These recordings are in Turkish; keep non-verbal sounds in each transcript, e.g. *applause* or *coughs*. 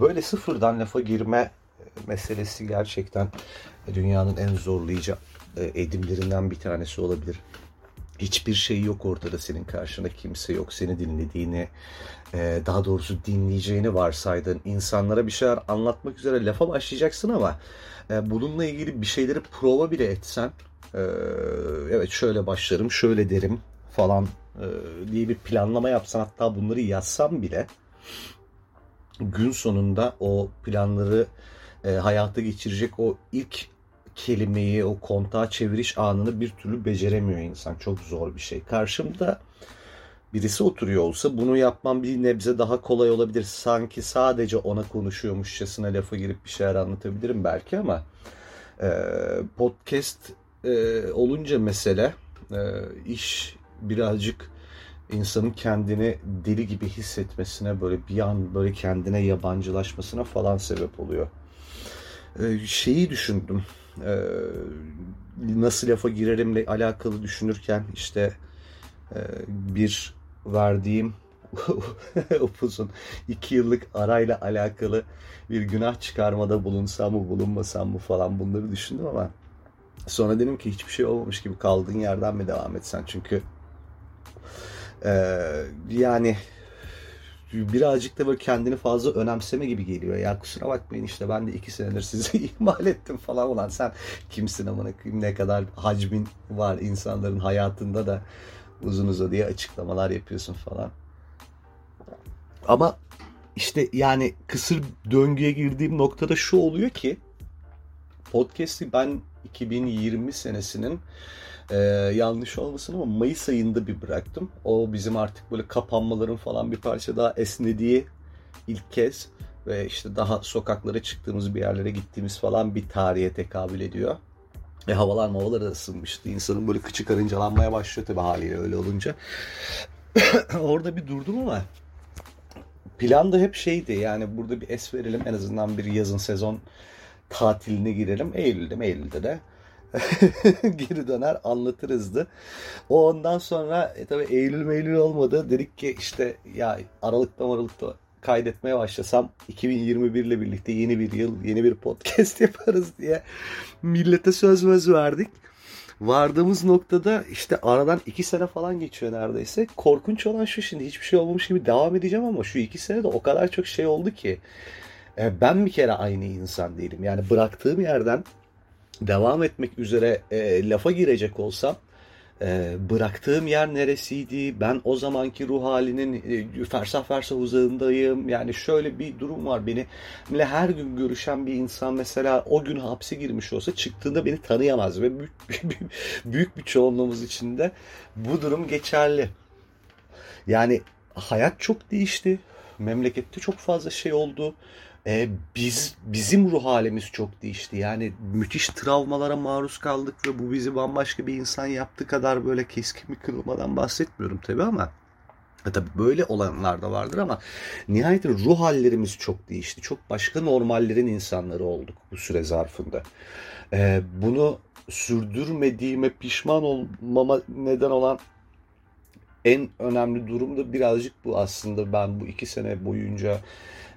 Böyle sıfırdan lafa girme meselesi gerçekten dünyanın en zorlayıcı e, edimlerinden bir tanesi olabilir. Hiçbir şey yok ortada senin karşında kimse yok seni dinlediğini e, daha doğrusu dinleyeceğini varsaydın insanlara bir şeyler anlatmak üzere lafa başlayacaksın ama e, bununla ilgili bir şeyleri prova bile etsen evet şöyle başlarım şöyle derim falan diye bir planlama yapsan hatta bunları yazsam bile gün sonunda o planları hayata geçirecek o ilk kelimeyi, o kontağa çeviriş anını bir türlü beceremiyor insan. Çok zor bir şey. Karşımda birisi oturuyor olsa bunu yapmam bir nebze daha kolay olabilir. Sanki sadece ona konuşuyormuşçasına lafa girip bir şeyler anlatabilirim belki ama e, podcast e, olunca mesele e, iş birazcık insanın kendini deli gibi hissetmesine böyle bir an böyle kendine yabancılaşmasına falan sebep oluyor. E, şeyi düşündüm e, nasıl lafa girerimle alakalı düşünürken işte e, bir verdiğim *laughs* upuzun iki yıllık arayla alakalı bir günah çıkarmada bulunsam mı bulunmasam mı falan bunları düşündüm ama sonra dedim ki hiçbir şey olmamış gibi kaldığın yerden mi devam etsen çünkü e, yani birazcık da böyle kendini fazla önemseme gibi geliyor. Ya kusura bakmayın işte ben de iki senedir sizi *laughs* ihmal ettim falan olan sen kimsin amına ne kadar hacmin var insanların hayatında da uzun uzadıya açıklamalar yapıyorsun falan. Ama işte yani kısır döngüye girdiğim noktada şu oluyor ki podcast'i ben 2020 senesinin ee, yanlış olmasın ama Mayıs ayında bir bıraktım. O bizim artık böyle kapanmaların falan bir parça daha esnediği ilk kez ve işte daha sokaklara çıktığımız bir yerlere gittiğimiz falan bir tarihe tekabül ediyor. Ve havalar mavalar da ısınmıştı. İnsanın böyle kıçı karıncalanmaya başlıyor tabii haliyle öyle olunca. *coughs* Orada bir durdum ama plan da hep şeydi yani burada bir es verelim en azından bir yazın sezon tatiline girelim. Eylül'de Eylül'de de *laughs* geri döner anlatırızdı. O ondan sonra e, tabii Eylül meylül olmadı. Dedik ki işte ya Aralık'ta Aralık'ta kaydetmeye başlasam 2021 ile birlikte yeni bir yıl, yeni bir podcast *laughs* yaparız diye millete söz möz verdik. Vardığımız noktada işte aradan iki sene falan geçiyor neredeyse. Korkunç olan şu şimdi hiçbir şey olmamış gibi devam edeceğim ama şu iki sene de o kadar çok şey oldu ki. E, ben bir kere aynı insan değilim. Yani bıraktığım yerden devam etmek üzere e, lafa girecek olsam e, bıraktığım yer neresiydi? Ben o zamanki ruh halinin e, fersah fersah uzağındayım. Yani şöyle bir durum var. Beni her gün görüşen bir insan mesela o gün hapse girmiş olsa çıktığında beni tanıyamaz ve *laughs* büyük, büyük, bir çoğunluğumuz içinde bu durum geçerli. Yani hayat çok değişti. Memlekette çok fazla şey oldu e, biz bizim ruh halimiz çok değişti. Yani müthiş travmalara maruz kaldık ve bu bizi bambaşka bir insan yaptı kadar böyle keskin bir kırılmadan bahsetmiyorum tabii ama e tabii böyle olanlar da vardır ama nihayetinde ruh hallerimiz çok değişti. Çok başka normallerin insanları olduk bu süre zarfında. Ee, bunu sürdürmediğime pişman olmama neden olan en önemli durum da birazcık bu aslında. Ben bu iki sene boyunca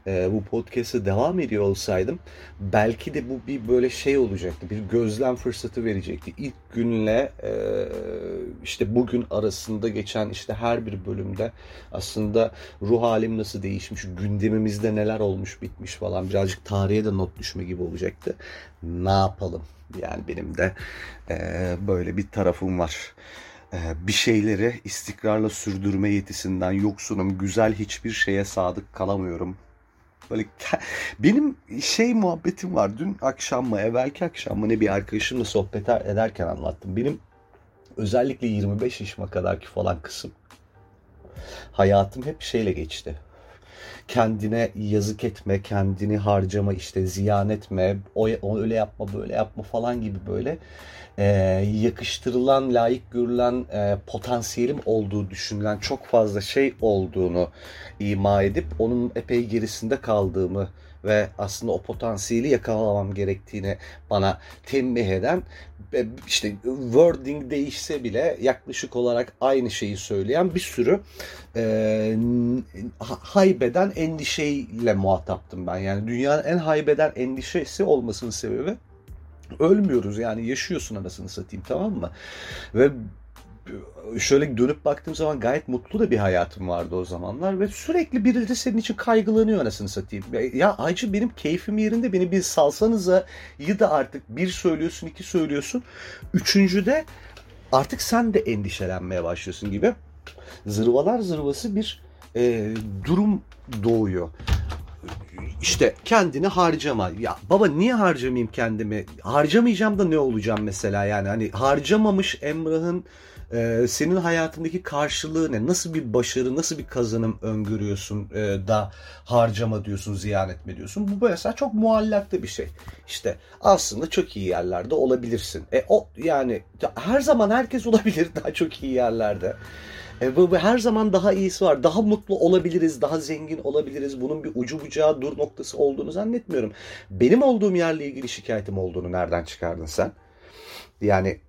e, bu podcast'e devam ediyor olsaydım belki de bu bir böyle şey olacaktı. Bir gözlem fırsatı verecekti. İlk günle e, işte bugün arasında geçen işte her bir bölümde aslında ruh halim nasıl değişmiş, gündemimizde neler olmuş bitmiş falan birazcık tarihe de not düşme gibi olacaktı. Ne yapalım? Yani benim de e, böyle bir tarafım var e, bir şeyleri istikrarla sürdürme yetisinden yoksunum. Güzel hiçbir şeye sadık kalamıyorum. Böyle benim şey muhabbetim var. Dün akşam mı, evvelki akşam mı ne bir arkadaşımla sohbet ederken anlattım. Benim özellikle 25 yaşıma kadarki falan kısım hayatım hep şeyle geçti. Kendine yazık etme, kendini harcama, işte ziyan etme, o, öyle yapma, böyle yapma falan gibi böyle e, yakıştırılan, layık görülen e, potansiyelim olduğu düşünülen çok fazla şey olduğunu ima edip onun epey gerisinde kaldığımı ve aslında o potansiyeli yakalamam gerektiğini bana tembih eden işte wording değişse bile yaklaşık olarak aynı şeyi söyleyen bir sürü e, haybeden endişeyle muhataptım ben. Yani dünyanın en haybeden endişesi olmasının sebebi ölmüyoruz yani yaşıyorsun anasını satayım tamam mı? Ve şöyle dönüp baktığım zaman gayet mutlu da bir hayatım vardı o zamanlar ve sürekli birileri senin için kaygılanıyor anasını satayım. Ya acı benim keyfim yerinde beni bir salsanıza iyi da artık bir söylüyorsun iki söylüyorsun. Üçüncüde artık sen de endişelenmeye başlıyorsun gibi. Zırvalar zırvası bir e, durum doğuyor işte kendini harcama. Ya baba niye harcamayayım kendimi? Harcamayacağım da ne olacağım mesela yani? Hani harcamamış Emrah'ın e, senin hayatındaki karşılığı ne? Nasıl bir başarı, nasıl bir kazanım öngörüyorsun e, da harcama diyorsun, ziyan etme diyorsun. Bu mesela çok muallakta bir şey. İşte aslında çok iyi yerlerde olabilirsin. E o yani her zaman herkes *laughs* olabilir daha çok iyi yerlerde. E, bu, bu her zaman daha iyisi var. Daha mutlu olabiliriz, daha zengin olabiliriz. Bunun bir ucu bucağı dur noktası olduğunu zannetmiyorum. Benim olduğum yerle ilgili şikayetim olduğunu nereden çıkardın sen? Yani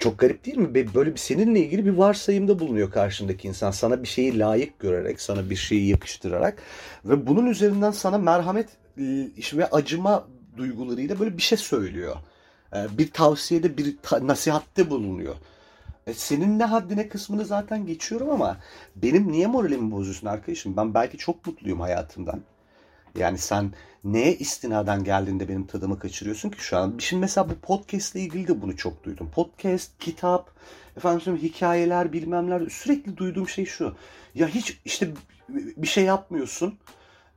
çok garip değil mi? Böyle bir seninle ilgili bir varsayımda bulunuyor karşındaki insan. Sana bir şeyi layık görerek, sana bir şeyi yakıştırarak ve bunun üzerinden sana merhamet ve acıma duygularıyla böyle bir şey söylüyor. E, bir tavsiyede, bir nasihatte bulunuyor. E senin ne haddine kısmını zaten geçiyorum ama benim niye moralimi bozuyorsun arkadaşım? Ben belki çok mutluyum hayatımdan. Yani sen neye istinaden geldiğinde benim tadımı kaçırıyorsun ki şu an? Şimdi mesela bu podcast ile ilgili de bunu çok duydum. Podcast, kitap, efendim hikayeler, bilmemler sürekli duyduğum şey şu. Ya hiç işte bir şey yapmıyorsun.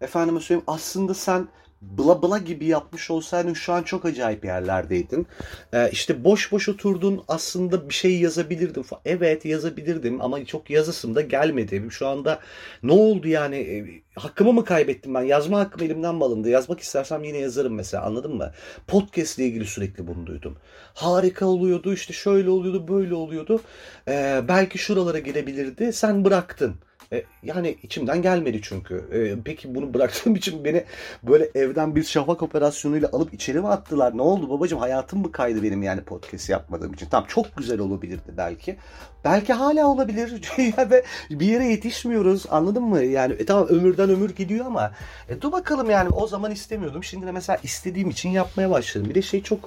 Efendime söyleyeyim aslında sen bla bla gibi yapmış olsaydın şu an çok acayip yerlerdeydin. Ee, işte boş boş oturdun aslında bir şey yazabilirdim. Evet yazabilirdim ama çok yazısım da gelmedi. Şu anda ne oldu yani e, hakkımı mı kaybettim ben? Yazma hakkım elimden mi alındı? Yazmak istersem yine yazarım mesela anladın mı? Podcast ile ilgili sürekli bunu duydum. Harika oluyordu işte şöyle oluyordu böyle oluyordu. Ee, belki şuralara gelebilirdi sen bıraktın. E, yani içimden gelmedi çünkü. E, peki bunu bıraktığım *laughs* için beni böyle evden bir şafak operasyonuyla alıp içeri mi attılar? Ne oldu babacığım hayatım mı kaydı benim yani podcast yapmadığım için? Tamam çok güzel olabilirdi belki. Belki hala olabilir *laughs* ve bir yere yetişmiyoruz anladın mı? Yani e, tamam ömürden ömür gidiyor ama e, dur bakalım yani o zaman istemiyordum. Şimdi de mesela istediğim için yapmaya başladım. Bir de şey çok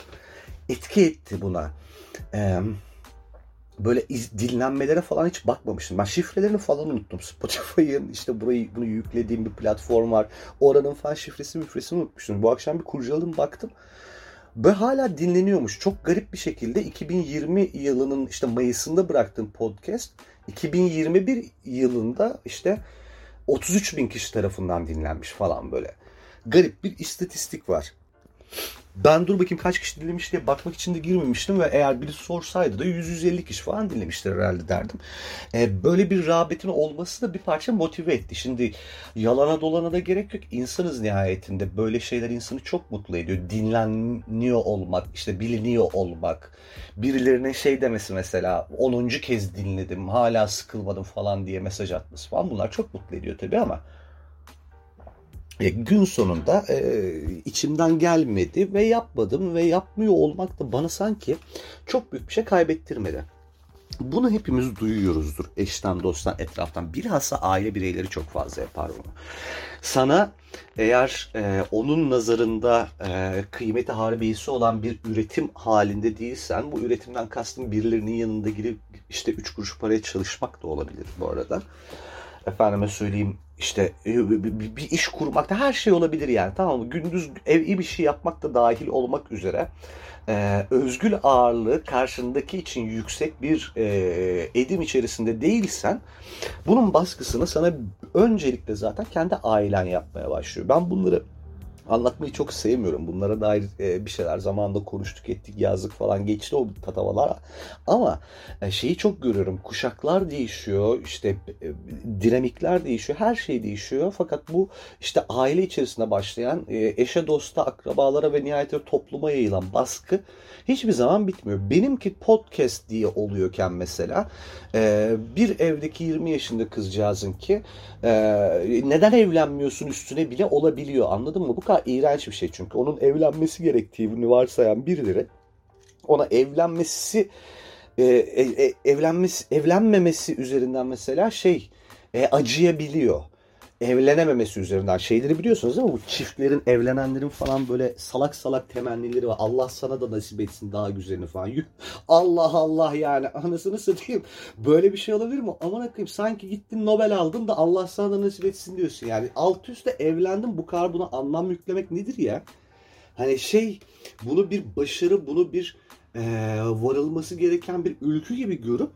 etki etti buna. Eee böyle iz, dinlenmelere falan hiç bakmamıştım. Ben şifrelerini falan unuttum. Spotify'ın işte burayı bunu yüklediğim bir platform var. Oranın falan şifresi müfresini unutmuştum. Bu akşam bir kurcaladım baktım. Ve hala dinleniyormuş. Çok garip bir şekilde 2020 yılının işte Mayıs'ında bıraktığım podcast 2021 yılında işte 33 bin kişi tarafından dinlenmiş falan böyle. Garip bir istatistik var. Ben dur bakayım kaç kişi dinlemiş diye bakmak için de girmemiştim ve eğer biri sorsaydı da 100-150 kişi falan dinlemiştir herhalde derdim. E, böyle bir rağbetin olması da bir parça motive etti. Şimdi yalana dolana da gerek yok. İnsanız nihayetinde. Böyle şeyler insanı çok mutlu ediyor. Dinleniyor olmak, işte biliniyor olmak. Birilerine şey demesi mesela 10. kez dinledim hala sıkılmadım falan diye mesaj atması falan bunlar çok mutlu ediyor tabii ama e, gün sonunda e, içimden gelmedi ve yapmadım ve yapmıyor olmak da bana sanki çok büyük bir şey kaybettirmedi. Bunu hepimiz duyuyoruzdur eşten dosttan etraftan. Bilhassa aile bireyleri çok fazla yapar bunu. Sana eğer e, onun nazarında e, kıymeti harbiyesi olan bir üretim halinde değilsen bu üretimden kastım birilerinin yanında girip işte üç kuruş paraya çalışmak da olabilir bu arada. Efendime söyleyeyim işte e, bir iş kurmakta her şey olabilir yani tamam mı? Gündüz evi bir şey yapmak da dahil olmak üzere e, özgül ağırlığı karşındaki için yüksek bir e, edim içerisinde değilsen bunun baskısını sana öncelikle zaten kendi ailen yapmaya başlıyor. Ben bunları anlatmayı çok sevmiyorum. Bunlara dair e, bir şeyler zamanında konuştuk ettik yazdık falan geçti o tatavalar. Ama e, şeyi çok görüyorum. Kuşaklar değişiyor. işte e, dinamikler değişiyor. Her şey değişiyor. Fakat bu işte aile içerisinde başlayan e, eşe dosta akrabalara ve nihayetinde topluma yayılan baskı hiçbir zaman bitmiyor. Benimki podcast diye oluyorken mesela e, bir evdeki 20 yaşında kızcağızın ki e, neden evlenmiyorsun üstüne bile olabiliyor anladın mı? Bu kadar iğrenç bir şey çünkü onun evlenmesi gerektiğini varsayan birileri ona evlenmesi e, e, evlenmesi evlenmemesi üzerinden mesela şey e, acıyabiliyor. Evlenememesi üzerinden şeyleri biliyorsunuz değil mi? Bu çiftlerin, evlenenlerin falan böyle salak salak temennileri var. Allah sana da nasip etsin daha güzelini falan. Allah Allah yani anasını satayım. Böyle bir şey olabilir mi? Aman akıyım sanki gittin Nobel aldın da Allah sana da nasip etsin diyorsun. Yani alt üstte evlendim bu kadar buna anlam yüklemek nedir ya? Hani şey bunu bir başarı, bunu bir e, varılması gereken bir ülkü gibi görüp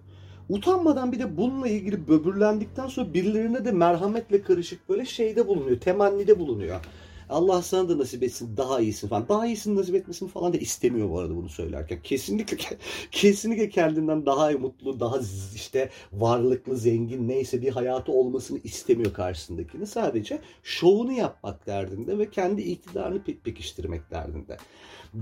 utanmadan bir de bununla ilgili böbürlendikten sonra birilerine de merhametle karışık böyle şeyde bulunuyor, temennide bulunuyor. Allah sana da nasip etsin daha iyisini falan. Daha iyisini nasip etmesini falan da istemiyor bu arada bunu söylerken. Kesinlikle kesinlikle kendinden daha mutlu, daha işte varlıklı, zengin neyse bir hayatı olmasını istemiyor karşısındakini. Sadece şovunu yapmak derdinde ve kendi iktidarını pe- pekiştirmek derdinde.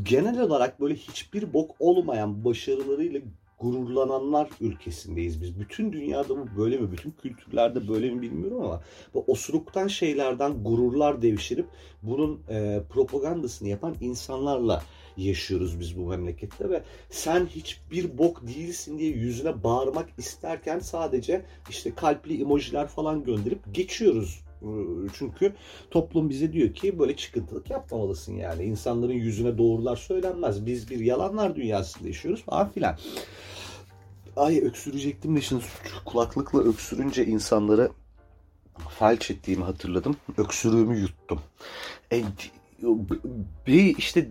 Genel olarak böyle hiçbir bok olmayan başarılarıyla gururlananlar ülkesindeyiz biz. Bütün dünyada bu böyle mi? Bütün kültürlerde böyle mi bilmiyorum ama bu osuruktan şeylerden gururlar devşirip bunun e, propagandasını yapan insanlarla yaşıyoruz biz bu memlekette ve sen hiçbir bok değilsin diye yüzüne bağırmak isterken sadece işte kalpli emojiler falan gönderip geçiyoruz çünkü toplum bize diyor ki böyle çıkıntılık yapmamalısın yani. İnsanların yüzüne doğrular söylenmez. Biz bir yalanlar dünyasında yaşıyoruz falan filan. Ay öksürecektim de şimdi kulaklıkla öksürünce insanları felç ettiğimi hatırladım. Öksürüğümü yuttum. E, bir işte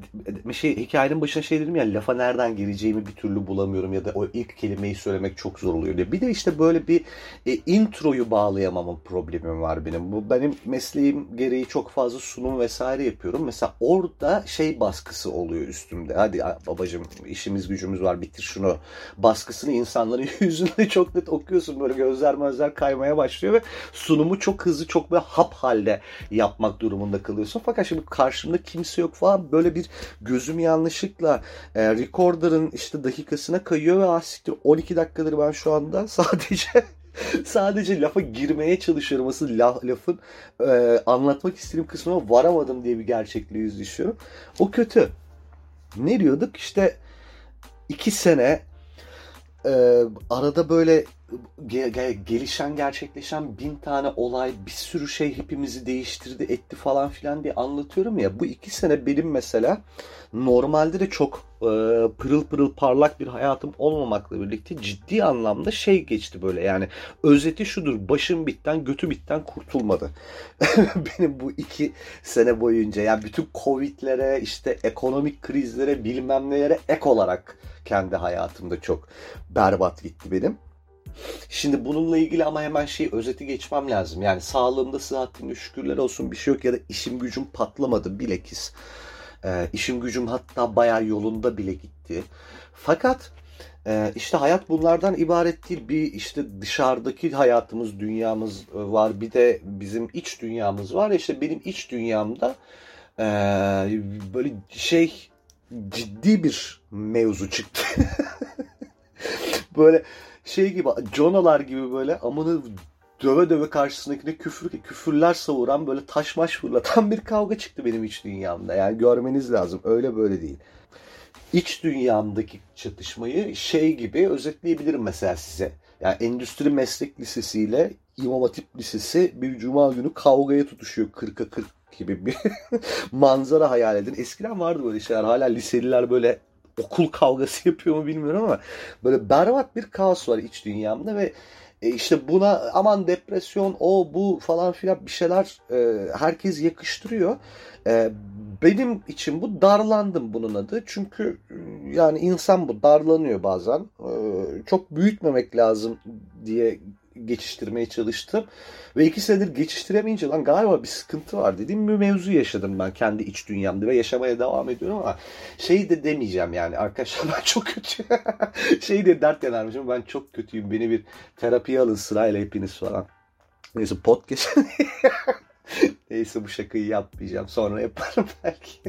şey hikayenin başına şey dedim ya lafa nereden gireceğimi bir türlü bulamıyorum ya da o ilk kelimeyi söylemek çok zor oluyor diye. Bir de işte böyle bir e, introyu bağlayamamın problemim var benim. Bu benim mesleğim gereği çok fazla sunum vesaire yapıyorum. Mesela orada şey baskısı oluyor üstümde. Hadi babacım işimiz gücümüz var bitir şunu. Baskısını insanların *laughs* yüzünde çok net okuyorsun. Böyle gözler mözler kaymaya başlıyor ve sunumu çok hızlı çok böyle hap halde yapmak durumunda kalıyorsun. Fakat şimdi karşı karşımda kimse yok falan böyle bir gözüm yanlışlıkla e, recorder'ın işte dakikasına kayıyor ve asiktir ah, 12 dakikadır ben şu anda *laughs* sadece sadece lafa girmeye çalışıyorum. Asıl la, lafın e, anlatmak istediğim kısmına varamadım diye bir gerçekliği yüzleşiyorum. O kötü. Ne diyorduk? İşte iki sene e, arada böyle gelişen gerçekleşen bin tane olay bir sürü şey hepimizi değiştirdi etti falan filan diye anlatıyorum ya. Bu iki sene benim mesela normalde de çok e, pırıl pırıl parlak bir hayatım olmamakla birlikte ciddi anlamda şey geçti böyle. Yani özeti şudur başım bitten götü bitten kurtulmadı. *laughs* Benim bu iki sene boyunca yani bütün covidlere işte ekonomik krizlere bilmem nelere ek olarak kendi hayatımda çok berbat gitti benim. Şimdi bununla ilgili ama hemen şey özeti geçmem lazım. Yani sağlığımda sıhhatimde şükürler olsun bir şey yok ya da işim gücüm patlamadı bilekis. Ee, işim gücüm hatta bayağı yolunda bile gitti. Fakat e, işte hayat bunlardan ibaret değil. Bir işte dışarıdaki hayatımız, dünyamız var. Bir de bizim iç dünyamız var. İşte benim iç dünyamda e, böyle şey ciddi bir mevzu çıktı. *laughs* böyle şey gibi Jonalar gibi böyle amını döve döve karşısındakine küfür küfürler savuran böyle taş maş fırlatan bir kavga çıktı benim iç dünyamda. Yani görmeniz lazım. Öyle böyle değil. İç dünyamdaki çatışmayı şey gibi özetleyebilirim mesela size. Yani Endüstri Meslek Lisesi ile İmam Hatip Lisesi bir cuma günü kavgaya tutuşuyor 40'a 40 gibi bir *laughs* manzara hayal edin. Eskiden vardı böyle şeyler. Hala liseliler böyle okul kavgası *laughs* yapıyor mu bilmiyorum ama böyle berbat bir kaos var iç dünyamda ve e işte buna aman depresyon o bu falan filan bir şeyler e, herkes yakıştırıyor. E, benim için bu darlandım bunun adı. Çünkü yani insan bu darlanıyor bazen. E, çok büyütmemek lazım diye geçiştirmeye çalıştım. Ve iki senedir geçiştiremeyince lan galiba bir sıkıntı var dediğim bir mevzu yaşadım ben kendi iç dünyamda ve yaşamaya devam ediyorum ama şey de demeyeceğim yani arkadaşlar *laughs* ben çok kötü. *laughs* şey de dert yanarmışım ben çok kötüyüm beni bir terapiye alın sırayla hepiniz falan. Neyse podcast. *laughs* Neyse bu şakayı yapmayacağım sonra yaparım belki.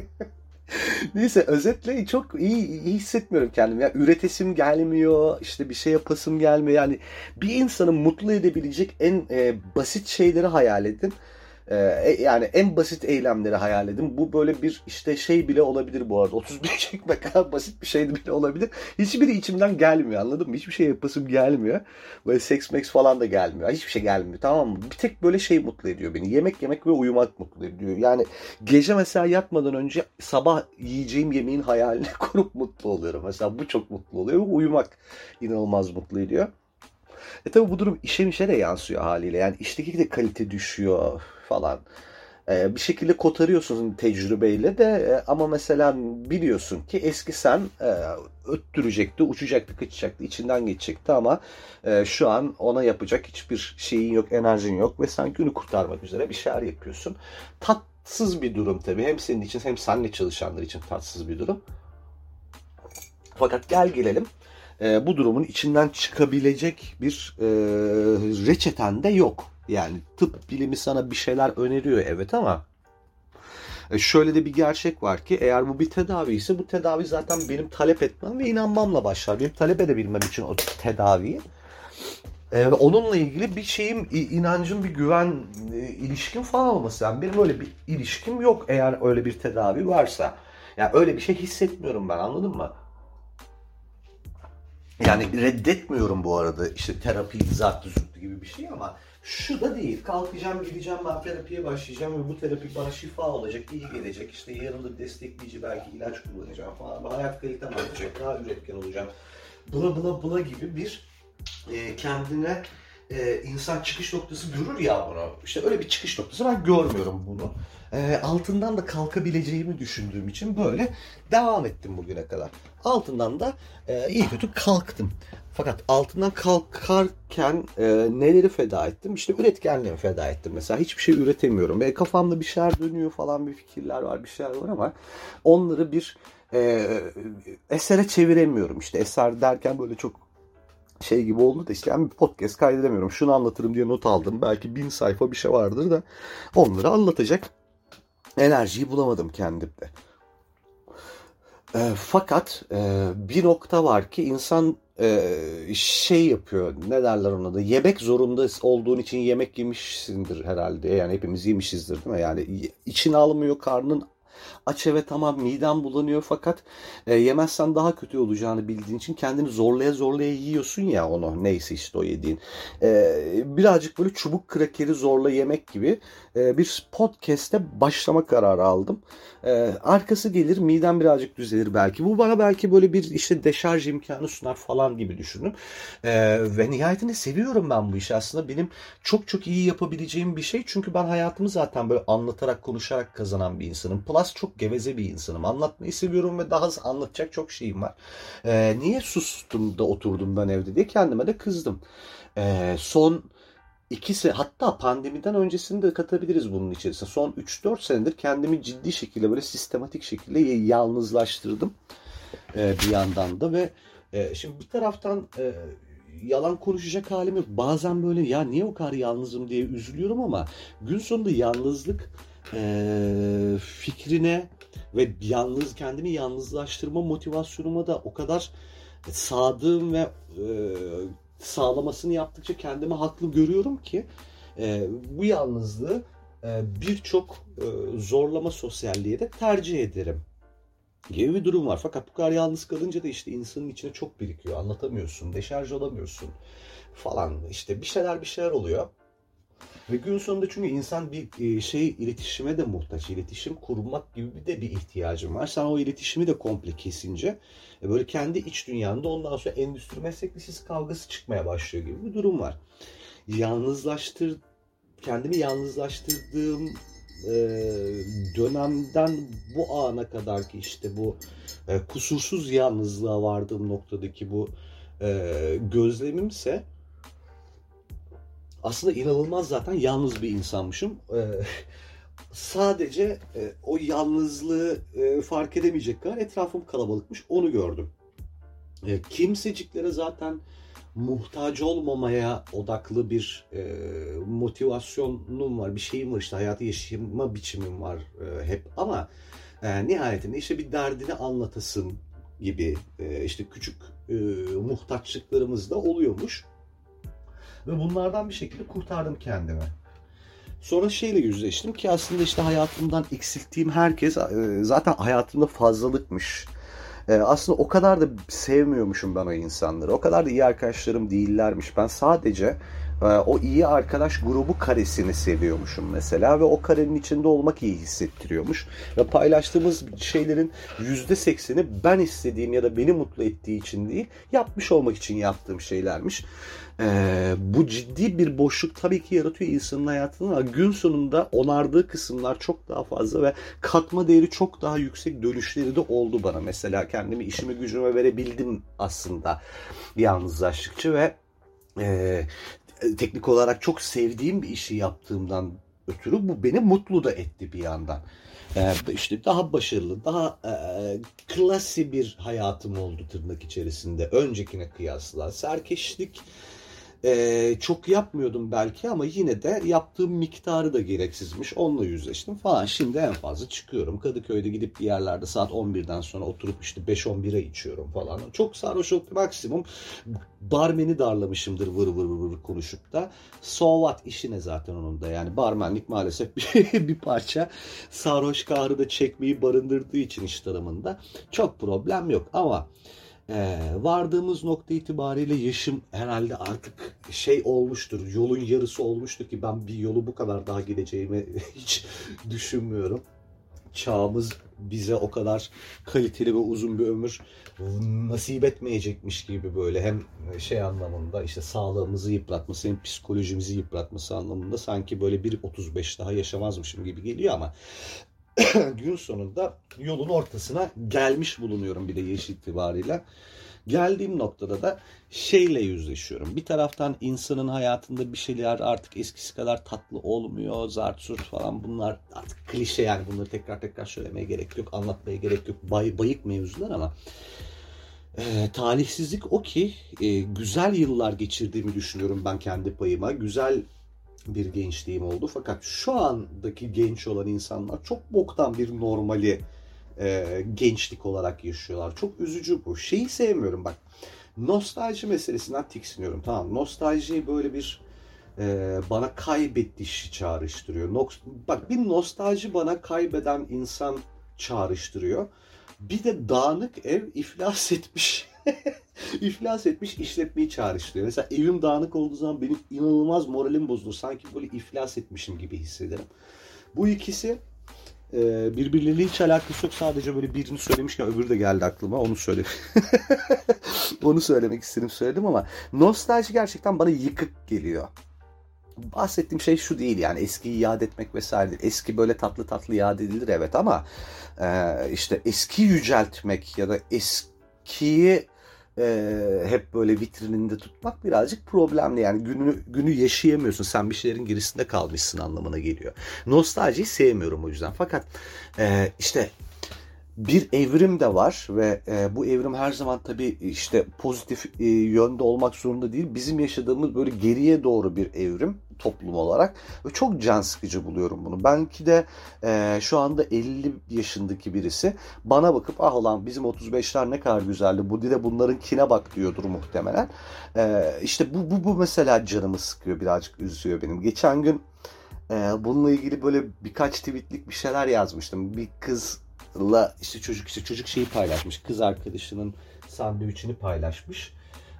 *laughs* Neyse özetle çok iyi, iyi hissetmiyorum kendimi. Ya üretesim gelmiyor, işte bir şey yapasım gelmiyor. Yani bir insanı mutlu edebilecek en e, basit şeyleri hayal edin. Ee, e, yani en basit eylemleri hayal edin. Bu böyle bir işte şey bile olabilir bu arada. 31 *laughs* çekmek kadar basit bir şey bile olabilir. Hiçbiri içimden gelmiyor anladın mı? Hiçbir şey yapasım gelmiyor. Böyle seks max falan da gelmiyor. Hiçbir şey gelmiyor tamam mı? Bir tek böyle şey mutlu ediyor beni. Yemek yemek ve uyumak mutlu ediyor. Yani gece mesela yatmadan önce sabah yiyeceğim yemeğin hayalini *laughs* kurup mutlu oluyorum. Mesela bu çok mutlu oluyor. Uyumak inanılmaz mutlu ediyor. E tabi bu durum işe mişe de yansıyor haliyle. Yani işteki de kalite düşüyor falan. E, bir şekilde kotarıyorsun tecrübeyle de e, ama mesela biliyorsun ki eski sen e, öttürecekti, uçacaktı, kaçacaktı, içinden geçecekti ama e, şu an ona yapacak hiçbir şeyin yok, enerjin yok ve sen günü kurtarmak üzere bir şeyler yapıyorsun. Tatsız bir durum tabii. Hem senin için hem seninle çalışanlar için tatsız bir durum. Fakat gel gelelim e, bu durumun içinden çıkabilecek bir e, reçeten de yok. Yani tıp bilimi sana bir şeyler öneriyor evet ama e, şöyle de bir gerçek var ki eğer bu bir tedavi ise bu tedavi zaten benim talep etmem ve inanmamla başlar. Benim talep edebilmem için o tedaviyi ee, onunla ilgili bir şeyim, inancım, bir güven, e, ilişkim falan olması. Yani benim öyle bir ilişkim yok eğer öyle bir tedavi varsa. Yani öyle bir şey hissetmiyorum ben anladın mı? Yani reddetmiyorum bu arada işte terapi, zurtlu gibi bir şey ama şu da değil. Kalkacağım, gideceğim ben terapiye başlayacağım ve bu terapi bana şifa olacak, iyi gelecek. İşte yanında destekleyici belki ilaç kullanacağım falan. Hayat kalitem artacak, daha üretken olacağım. Bula bula bula gibi bir e, kendine e, insan çıkış noktası görür ya bunu. İşte öyle bir çıkış noktası ben görmüyorum bunu. E, altından da kalkabileceğimi düşündüğüm için böyle devam ettim bugüne kadar. Altından da e, iyi kötü kalktım. Fakat altından kalkarken e, neleri feda ettim? İşte üretkenliğimi feda ettim. Mesela hiçbir şey üretemiyorum. E, kafamda bir şeyler dönüyor falan bir fikirler var bir şeyler var ama onları bir e, esere çeviremiyorum. İşte eser derken böyle çok şey gibi oldu da işte ben bir podcast kaydedemiyorum. Şunu anlatırım diye not aldım. Belki bin sayfa bir şey vardır da onları anlatacak enerjiyi bulamadım kendimde. E, fakat e, bir nokta var ki insan e, şey yapıyor ne derler ona da yemek zorunda olduğun için yemek yemişsindir herhalde yani hepimiz yemişizdir değil mi yani için almıyor karnın Aç evet tamam midem bulanıyor fakat e, yemezsen daha kötü olacağını bildiğin için kendini zorlaya zorlaya yiyorsun ya onu neyse işte o yediğin. E, birazcık böyle çubuk krakeri zorla yemek gibi e, bir podcast'e başlama kararı aldım. E, arkası gelir midem birazcık düzelir belki. Bu bana belki böyle bir işte deşarj imkanı sunar falan gibi düşünün. E, ve nihayetinde seviyorum ben bu işi aslında. Benim çok çok iyi yapabileceğim bir şey. Çünkü ben hayatımı zaten böyle anlatarak konuşarak kazanan bir insanım. Plus çok geveze bir insanım. Anlatmayı seviyorum ve daha anlatacak çok şeyim var. E, niye sustum da oturdum ben evde diye kendime de kızdım. E, son ikisi hatta pandemiden öncesini de katabiliriz bunun içerisine. Son 3-4 senedir kendimi ciddi şekilde böyle sistematik şekilde yalnızlaştırdım e, bir yandan da ve e, şimdi bir taraftan e, yalan konuşacak halim yok. Bazen böyle ya niye o kadar yalnızım diye üzülüyorum ama gün sonunda yalnızlık e, fikrine ve yalnız kendimi yalnızlaştırma motivasyonuma da o kadar sadığım ve e, sağlamasını yaptıkça kendimi haklı görüyorum ki e, bu yalnızlığı e, birçok e, zorlama sosyalliğe de tercih ederim gibi bir durum var. Fakat bu kadar yalnız kalınca da işte insanın içine çok birikiyor. Anlatamıyorsun, deşarj olamıyorsun falan. İşte bir şeyler bir şeyler oluyor. Ve gün sonunda çünkü insan bir e, şey iletişime de muhtaç. İletişim kurmak gibi de bir ihtiyacım var. Sen o iletişimi de komple kesince e, böyle kendi iç dünyanda ondan sonra endüstri meslek kavgası çıkmaya başlıyor gibi bir durum var. Yalnızlaştır kendimi yalnızlaştırdığım e, dönemden bu ana kadar ki işte bu kusursuz yalnızlığa vardığım noktadaki bu gözlemimse aslında inanılmaz zaten yalnız bir insanmışım. Ee, sadece e, o yalnızlığı e, fark edemeyecek kadar etrafım kalabalıkmış. Onu gördüm. E, kimseciklere zaten muhtaç olmamaya odaklı bir e, motivasyonum var. Bir şeyim var işte hayatı yaşama biçimim var e, hep. Ama e, nihayetinde işte bir derdini anlatasın gibi e, işte küçük e, muhtaçlıklarımız da oluyormuş. Ve bunlardan bir şekilde kurtardım kendimi. Sonra şeyle yüzleştim ki aslında işte hayatımdan eksilttiğim herkes e, zaten hayatımda fazlalıkmış. E, aslında o kadar da sevmiyormuşum ben o insanları. O kadar da iyi arkadaşlarım değillermiş. Ben sadece e, o iyi arkadaş grubu karesini seviyormuşum mesela ve o karenin içinde olmak iyi hissettiriyormuş. Ve paylaştığımız şeylerin yüzde sekseni ben istediğim ya da beni mutlu ettiği için değil, yapmış olmak için yaptığım şeylermiş. Ee, bu ciddi bir boşluk tabii ki yaratıyor insanın hayatında ama gün sonunda onardığı kısımlar çok daha fazla ve katma değeri çok daha yüksek dönüşleri de oldu bana. Mesela kendimi işime gücüme verebildim aslında yalnızlaştıkça ve e, teknik olarak çok sevdiğim bir işi yaptığımdan ötürü bu beni mutlu da etti bir yandan. Ee, işte daha başarılı, daha e, klasi bir hayatım oldu tırnak içerisinde öncekine kıyasla. Serkeşlik ee, çok yapmıyordum belki ama yine de yaptığım miktarı da gereksizmiş. Onunla yüzleştim falan. Şimdi en fazla çıkıyorum. Kadıköy'de gidip bir yerlerde saat 11'den sonra oturup işte 5-11'e içiyorum falan. Çok sarhoş olup maksimum barmeni darlamışımdır vır vır vır vır konuşup da. So what işine zaten onun da yani barmenlik maalesef bir *laughs* parça sarhoş kahrı da çekmeyi barındırdığı için iş tarafında çok problem yok ama ee, vardığımız nokta itibariyle yaşım herhalde artık şey olmuştur. Yolun yarısı olmuştur ki ben bir yolu bu kadar daha gideceğimi *laughs* hiç düşünmüyorum. Çağımız bize o kadar kaliteli ve uzun bir ömür nasip etmeyecekmiş gibi böyle hem şey anlamında işte sağlığımızı yıpratması hem psikolojimizi yıpratması anlamında sanki böyle bir 35 daha yaşamazmışım gibi geliyor ama *coughs* gün sonunda yolun ortasına gelmiş bulunuyorum bir de yaş itibariyle. Geldiğim noktada da şeyle yüzleşiyorum. Bir taraftan insanın hayatında bir şeyler artık eskisi kadar tatlı olmuyor. Zart surt falan bunlar artık klişe yani bunları tekrar tekrar söylemeye gerek yok. Anlatmaya gerek yok. Bay, bayık mevzular ama e, talihsizlik o ki e, güzel yıllar geçirdiğimi düşünüyorum ben kendi payıma. Güzel bir gençliğim oldu. Fakat şu andaki genç olan insanlar çok boktan bir normali e, gençlik olarak yaşıyorlar. Çok üzücü bu. Şeyi sevmiyorum bak. Nostalji meselesinden tiksiniyorum. Tamam nostalji böyle bir e, bana kaybediş çağrıştırıyor. No, bak bir nostalji bana kaybeden insan çağrıştırıyor. Bir de dağınık ev iflas etmiş *laughs* *laughs* iflas etmiş işletmeyi çağrıştırıyor. Mesela evim dağınık olduğu zaman benim inanılmaz moralim bozulur. Sanki böyle iflas etmişim gibi hissederim. Bu ikisi e, birbirleriyle hiç alakası yok. Sadece böyle birini söylemişken öbürü de geldi aklıma. Onu söyle. *laughs* onu söylemek istedim söyledim ama nostalji gerçekten bana yıkık geliyor bahsettiğim şey şu değil yani eskiyi yad etmek vesaire değil. Eski böyle tatlı tatlı yad edilir evet ama e, işte eski yüceltmek ya da eskiyi e, hep böyle vitrininde tutmak birazcık problemli. Yani günü, günü yaşayamıyorsun. Sen bir şeylerin gerisinde kalmışsın anlamına geliyor. Nostaljiyi sevmiyorum o yüzden. Fakat e, işte bir evrim de var ve e, bu evrim her zaman tabii işte pozitif e, yönde olmak zorunda değil. Bizim yaşadığımız böyle geriye doğru bir evrim toplum olarak ve çok can sıkıcı buluyorum bunu. Belki de e, şu anda 50 yaşındaki birisi bana bakıp ah olan bizim 35'ler ne kadar güzeldi bu de bunların kine bak diyordur muhtemelen. E, işte bu, bu, bu mesela canımı sıkıyor birazcık üzüyor benim. Geçen gün e, bununla ilgili böyle birkaç tweetlik bir şeyler yazmıştım. Bir kız la işte çocuk işte çocuk şeyi paylaşmış. Kız arkadaşının sandviçini paylaşmış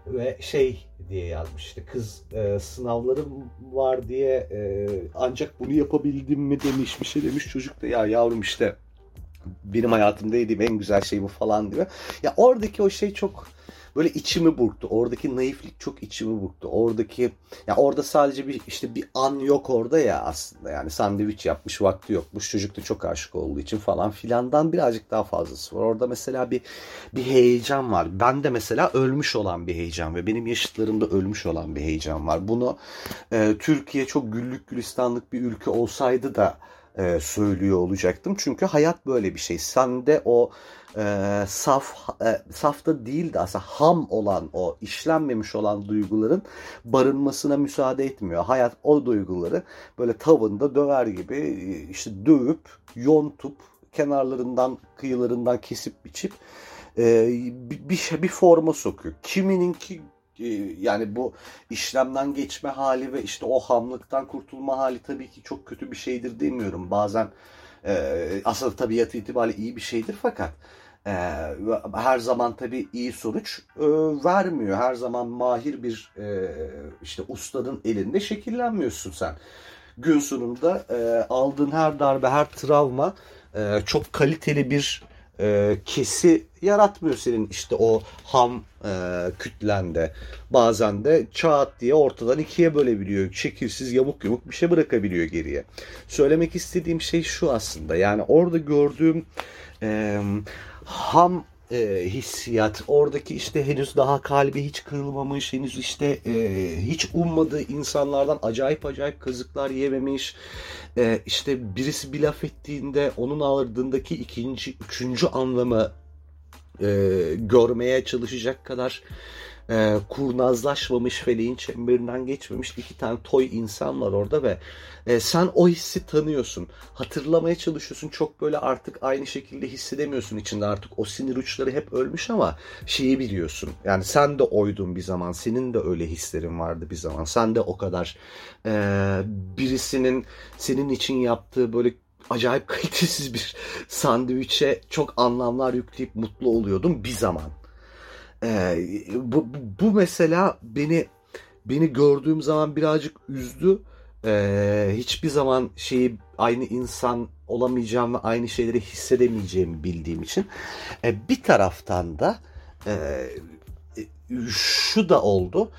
ve şey diye yazmış işte kız e, sınavlarım var diye e, ancak bunu yapabildim mi demiş bir şey demiş çocuk da ya yavrum işte benim hayatımda yediğim en güzel şey bu falan diyor. Ya oradaki o şey çok böyle içimi burktu. Oradaki naiflik çok içimi burktu. Oradaki ya orada sadece bir işte bir an yok orada ya aslında. Yani sandviç yapmış vakti yok. Bu çocuk da çok aşık olduğu için falan filandan birazcık daha fazlası var. Orada mesela bir bir heyecan var. Ben de mesela ölmüş olan bir heyecan ve benim yaşıtlarımda ölmüş olan bir heyecan var. Bunu e, Türkiye çok güllük gülistanlık bir ülke olsaydı da e, söylüyor olacaktım. Çünkü hayat böyle bir şey. Sende o e, saf e, safta değil de aslında ham olan o işlenmemiş olan duyguların barınmasına müsaade etmiyor. Hayat o duyguları böyle tavında döver gibi e, işte dövüp yontup kenarlarından kıyılarından kesip biçip e, bir, bir, bir forma sokuyor. Kimininki yani bu işlemden geçme hali ve işte o hamlıktan kurtulma hali tabii ki çok kötü bir şeydir demiyorum. Bazen e, aslında tabiatı itibariyle iyi bir şeydir fakat e, her zaman tabii iyi sonuç e, vermiyor. Her zaman mahir bir e, işte ustanın elinde şekillenmiyorsun sen. Gün sonunda e, aldığın her darbe, her travma e, çok kaliteli bir e, kesi yaratmıyor senin işte o ham e, kütlende. Bazen de çat diye ortadan ikiye bölebiliyor. Şekilsiz yamuk yumuk bir şey bırakabiliyor geriye. Söylemek istediğim şey şu aslında. Yani orada gördüğüm e, ham e, hissiyat. Oradaki işte henüz daha kalbi hiç kırılmamış, henüz işte e, hiç ummadığı insanlardan acayip acayip kazıklar yememiş. E, işte birisi bir laf ettiğinde onun ardındaki ikinci, üçüncü anlamı e, görmeye çalışacak kadar e, kurnazlaşmamış feleğin çemberinden geçmemiş iki tane toy insan var orada ve e, sen o hissi tanıyorsun. Hatırlamaya çalışıyorsun. Çok böyle artık aynı şekilde hissedemiyorsun içinde artık o sinir uçları hep ölmüş ama şeyi biliyorsun. Yani sen de oydun bir zaman. Senin de öyle hislerin vardı bir zaman. Sen de o kadar e, birisinin senin için yaptığı böyle acayip kalitesiz bir *laughs* sandviçe çok anlamlar yükleyip mutlu oluyordum bir zaman. Ee, bu, bu mesela beni beni gördüğüm zaman birazcık üzdü. Ee, hiçbir zaman şeyi aynı insan olamayacağım ve aynı şeyleri hissedemeyeceğimi bildiğim için. Ee, bir taraftan da e, şu da oldu.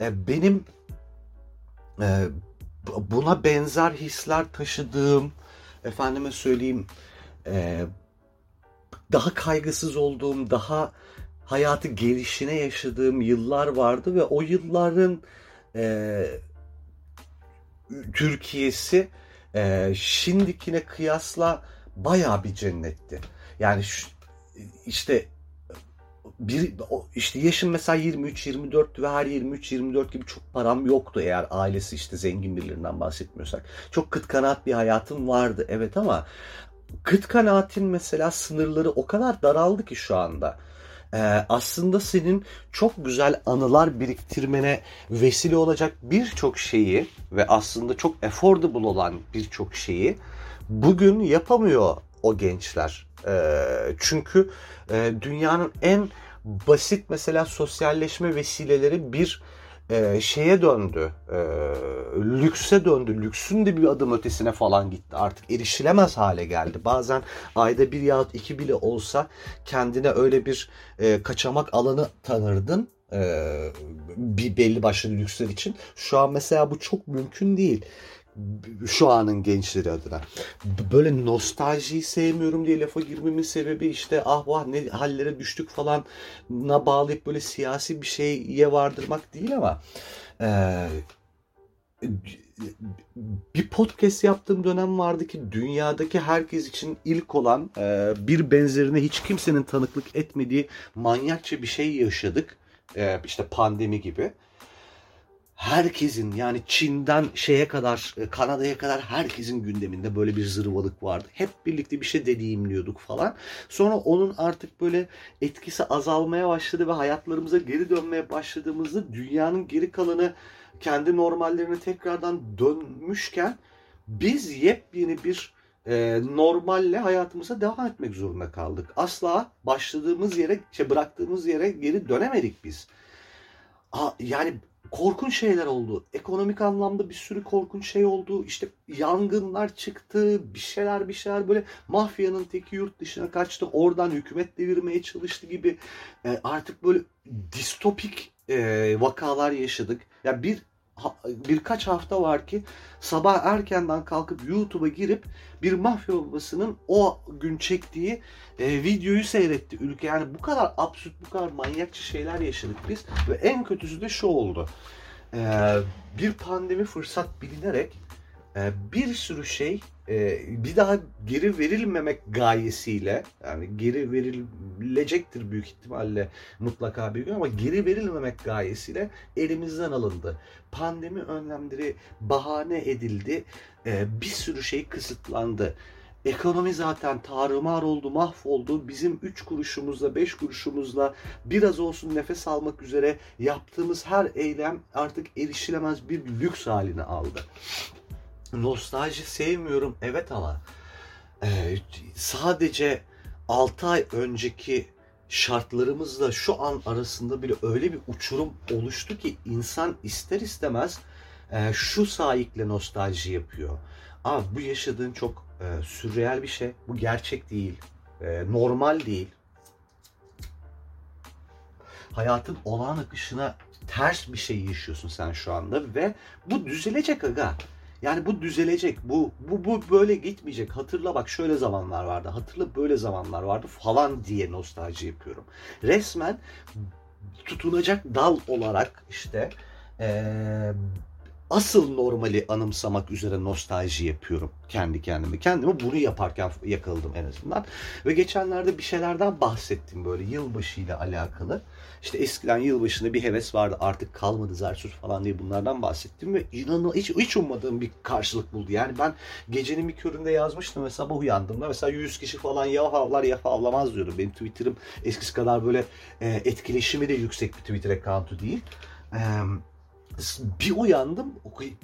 Ee, benim e, buna benzer hisler taşıdığım efendime söyleyeyim e, daha kaygısız olduğum, daha hayatı gelişine yaşadığım yıllar vardı ve o yılların e, Türkiye'si e, şimdikine kıyasla baya bir cennetti. Yani şu, işte bir işte yaşım mesela 23 24 ve her 23 24 gibi çok param yoktu eğer ailesi işte zengin birilerinden bahsetmiyorsak. Çok kıt kanaat bir hayatım vardı evet ama kıt kanaatin mesela sınırları o kadar daraldı ki şu anda e, aslında senin çok güzel anılar biriktirmene vesile olacak birçok şeyi ve aslında çok affordable olan birçok şeyi bugün yapamıyor o gençler. E, çünkü e, dünyanın en basit mesela sosyalleşme vesileleri bir e, şeye döndü. E, lükse döndü. Lüksün de bir adım ötesine falan gitti. Artık erişilemez hale geldi. Bazen ayda bir yahut iki bile olsa kendine öyle bir e, kaçamak alanı tanırdın. E, bir belli başlı lüksler için. Şu an mesela bu çok mümkün değil şu anın gençleri adına. Böyle nostaljiyi sevmiyorum diye lafa girmemin sebebi işte ah vah ne hallere düştük falan na bağlayıp böyle siyasi bir şeye vardırmak değil ama e, bir podcast yaptığım dönem vardı ki dünyadaki herkes için ilk olan e, bir benzerine hiç kimsenin tanıklık etmediği manyakça bir şey yaşadık. E, işte pandemi gibi herkesin yani Çin'den şeye kadar e, Kanada'ya kadar herkesin gündeminde böyle bir zırvalık vardı. Hep birlikte bir şey deneyimliyorduk falan. Sonra onun artık böyle etkisi azalmaya başladı ve hayatlarımıza geri dönmeye başladığımızda dünyanın geri kalanı kendi normallerine tekrardan dönmüşken biz yepyeni bir e, normalle hayatımıza devam etmek zorunda kaldık. Asla başladığımız yere, şey bıraktığımız yere geri dönemedik biz. A, yani korkunç şeyler oldu. Ekonomik anlamda bir sürü korkunç şey oldu. İşte yangınlar çıktı, bir şeyler bir şeyler böyle mafyanın teki yurt dışına kaçtı. Oradan hükümet devirmeye çalıştı gibi e, artık böyle distopik e, vakalar yaşadık. Ya yani bir birkaç hafta var ki sabah erkenden kalkıp YouTube'a girip bir mafya babasının o gün çektiği e, videoyu seyretti ülke. Yani bu kadar absürt, bu kadar manyakça şeyler yaşadık biz. Ve en kötüsü de şu oldu. E, bir pandemi fırsat bilinerek bir sürü şey e, bir daha geri verilmemek gayesiyle yani geri verilecektir büyük ihtimalle mutlaka bir gün ama geri verilmemek gayesiyle elimizden alındı. Pandemi önlemleri bahane edildi. E, bir sürü şey kısıtlandı. Ekonomi zaten tarumar oldu, mahvoldu. Bizim 3 kuruşumuzla, 5 kuruşumuzla biraz olsun nefes almak üzere yaptığımız her eylem artık erişilemez bir lüks haline aldı. Nostalji sevmiyorum evet ama e, sadece 6 ay önceki şartlarımızla şu an arasında bile öyle bir uçurum oluştu ki insan ister istemez e, şu sahikle nostalji yapıyor. Ama bu yaşadığın çok e, sürreel bir şey. Bu gerçek değil. E, normal değil. Hayatın olağan akışına ters bir şey yaşıyorsun sen şu anda ve bu düzelecek aga. Yani bu düzelecek. Bu bu bu böyle gitmeyecek. Hatırla bak şöyle zamanlar vardı. Hatırla böyle zamanlar vardı falan diye nostalji yapıyorum. Resmen tutunacak dal olarak işte ee, asıl normali anımsamak üzere nostalji yapıyorum kendi kendime. Kendimi bunu yaparken yakaladım en azından. Ve geçenlerde bir şeylerden bahsettim böyle yılbaşı ile alakalı. İşte eskiden yılbaşında bir heves vardı artık kalmadı zarsuz falan diye bunlardan bahsettim ve inanın hiç, hiç ummadığım bir karşılık buldu. Yani ben gecenin bir köründe yazmıştım ve sabah uyandığımda mesela 100 kişi falan ya havlar ya havlamaz diyordu. Benim Twitter'ım eskisi kadar böyle e, etkileşimi de yüksek bir Twitter account'u değil. Eee bir uyandım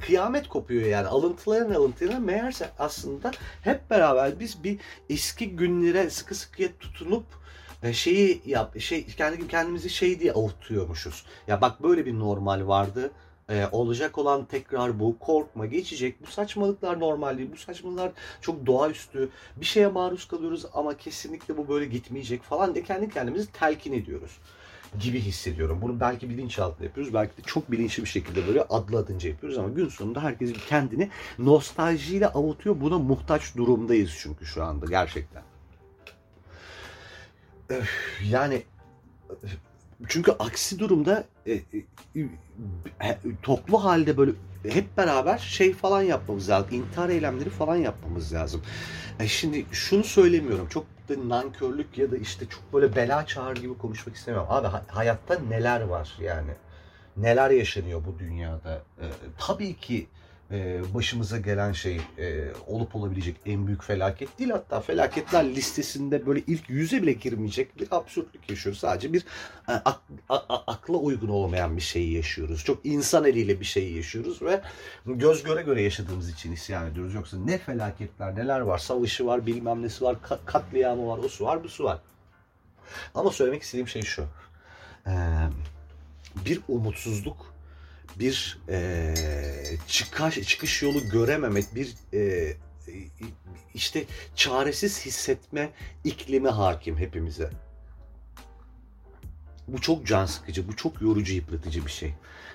kıyamet kopuyor yani alıntıların alıntılarına meğerse aslında hep beraber biz bir eski günlere sıkı sıkıya tutunup e, şeyi yap şey kendi kendimizi şey diye avutuyormuşuz. Ya bak böyle bir normal vardı. Ee, olacak olan tekrar bu. Korkma geçecek. Bu saçmalıklar normal değil. Bu saçmalıklar çok doğaüstü. Bir şeye maruz kalıyoruz ama kesinlikle bu böyle gitmeyecek falan diye kendi kendimizi telkin ediyoruz gibi hissediyorum. Bunu belki bilinçaltında yapıyoruz. Belki de çok bilinçli bir şekilde böyle adlı adınca yapıyoruz ama gün sonunda herkes kendini nostaljiyle avutuyor. Buna muhtaç durumdayız çünkü şu anda gerçekten. Yani çünkü aksi durumda e, e, e, toplu halde böyle hep beraber şey falan yapmamız lazım. İntihar eylemleri falan yapmamız lazım. E şimdi şunu söylemiyorum. Çok da nankörlük ya da işte çok böyle bela çağır gibi konuşmak istemiyorum. Abi hayatta neler var yani? Neler yaşanıyor bu dünyada? E, tabii ki başımıza gelen şey e, olup olabilecek en büyük felaket değil. Hatta felaketler listesinde böyle ilk yüze bile girmeyecek bir absürtlük yaşıyoruz. Sadece bir e, akla uygun olmayan bir şeyi yaşıyoruz. Çok insan eliyle bir şeyi yaşıyoruz ve göz göre göre yaşadığımız için isyan ediyoruz. Yoksa ne felaketler neler var. Savaşı var bilmem nesi var katliamı var o su var bu su var. Ama söylemek istediğim şey şu. Bir umutsuzluk bir e, çıkış, çıkış yolu görememek, bir e, işte çaresiz hissetme iklimi hakim hepimize. Bu çok can sıkıcı, bu çok yorucu, yıpratıcı bir şey.